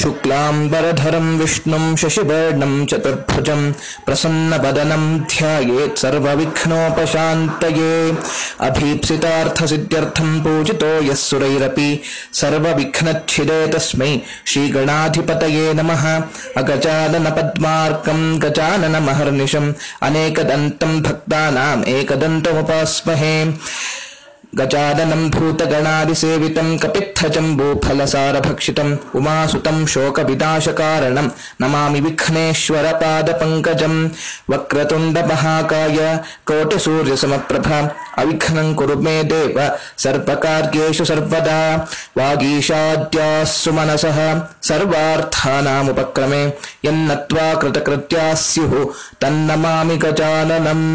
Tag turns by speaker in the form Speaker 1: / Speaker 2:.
Speaker 1: शुक्लाम्बरधरं विष्णुं शशिवर्णं चतुर्भुजं प्रसन्नवदनं ध्यायेत् सर्वविघ्नोपशान्तये। अभीप्सितार्थसिद्ध्यर्थं पूजितो यः सुरैरपि सर्वविघ्नच्छिदे तस्मै श्रीगणाधिपतये नमः। अगजाननपद्मार्कं गजाननमहर्निशम् अनेकदन्तं भक्तानाम् एकदन्तमुपास्महे गजाननं भूतगणादिसेवितं कपित्थजम्बूफलसारभक्षितम् उमासुतं शोकविनाशकारणं नमामि विघ्नेश्वरपादपङ्कजम् वक्रतुण्डमहाकाय कोटिसूर्यसमप्रभ अविघ्नं कुरु मे देव सर्वकार्येषु सर्वदा वागीशाद्याः सुमनसः सर्वार्थानामुपक्रमे यन्नत्वा कृतकृत्याः स्युः तन्नमामि गजाननम्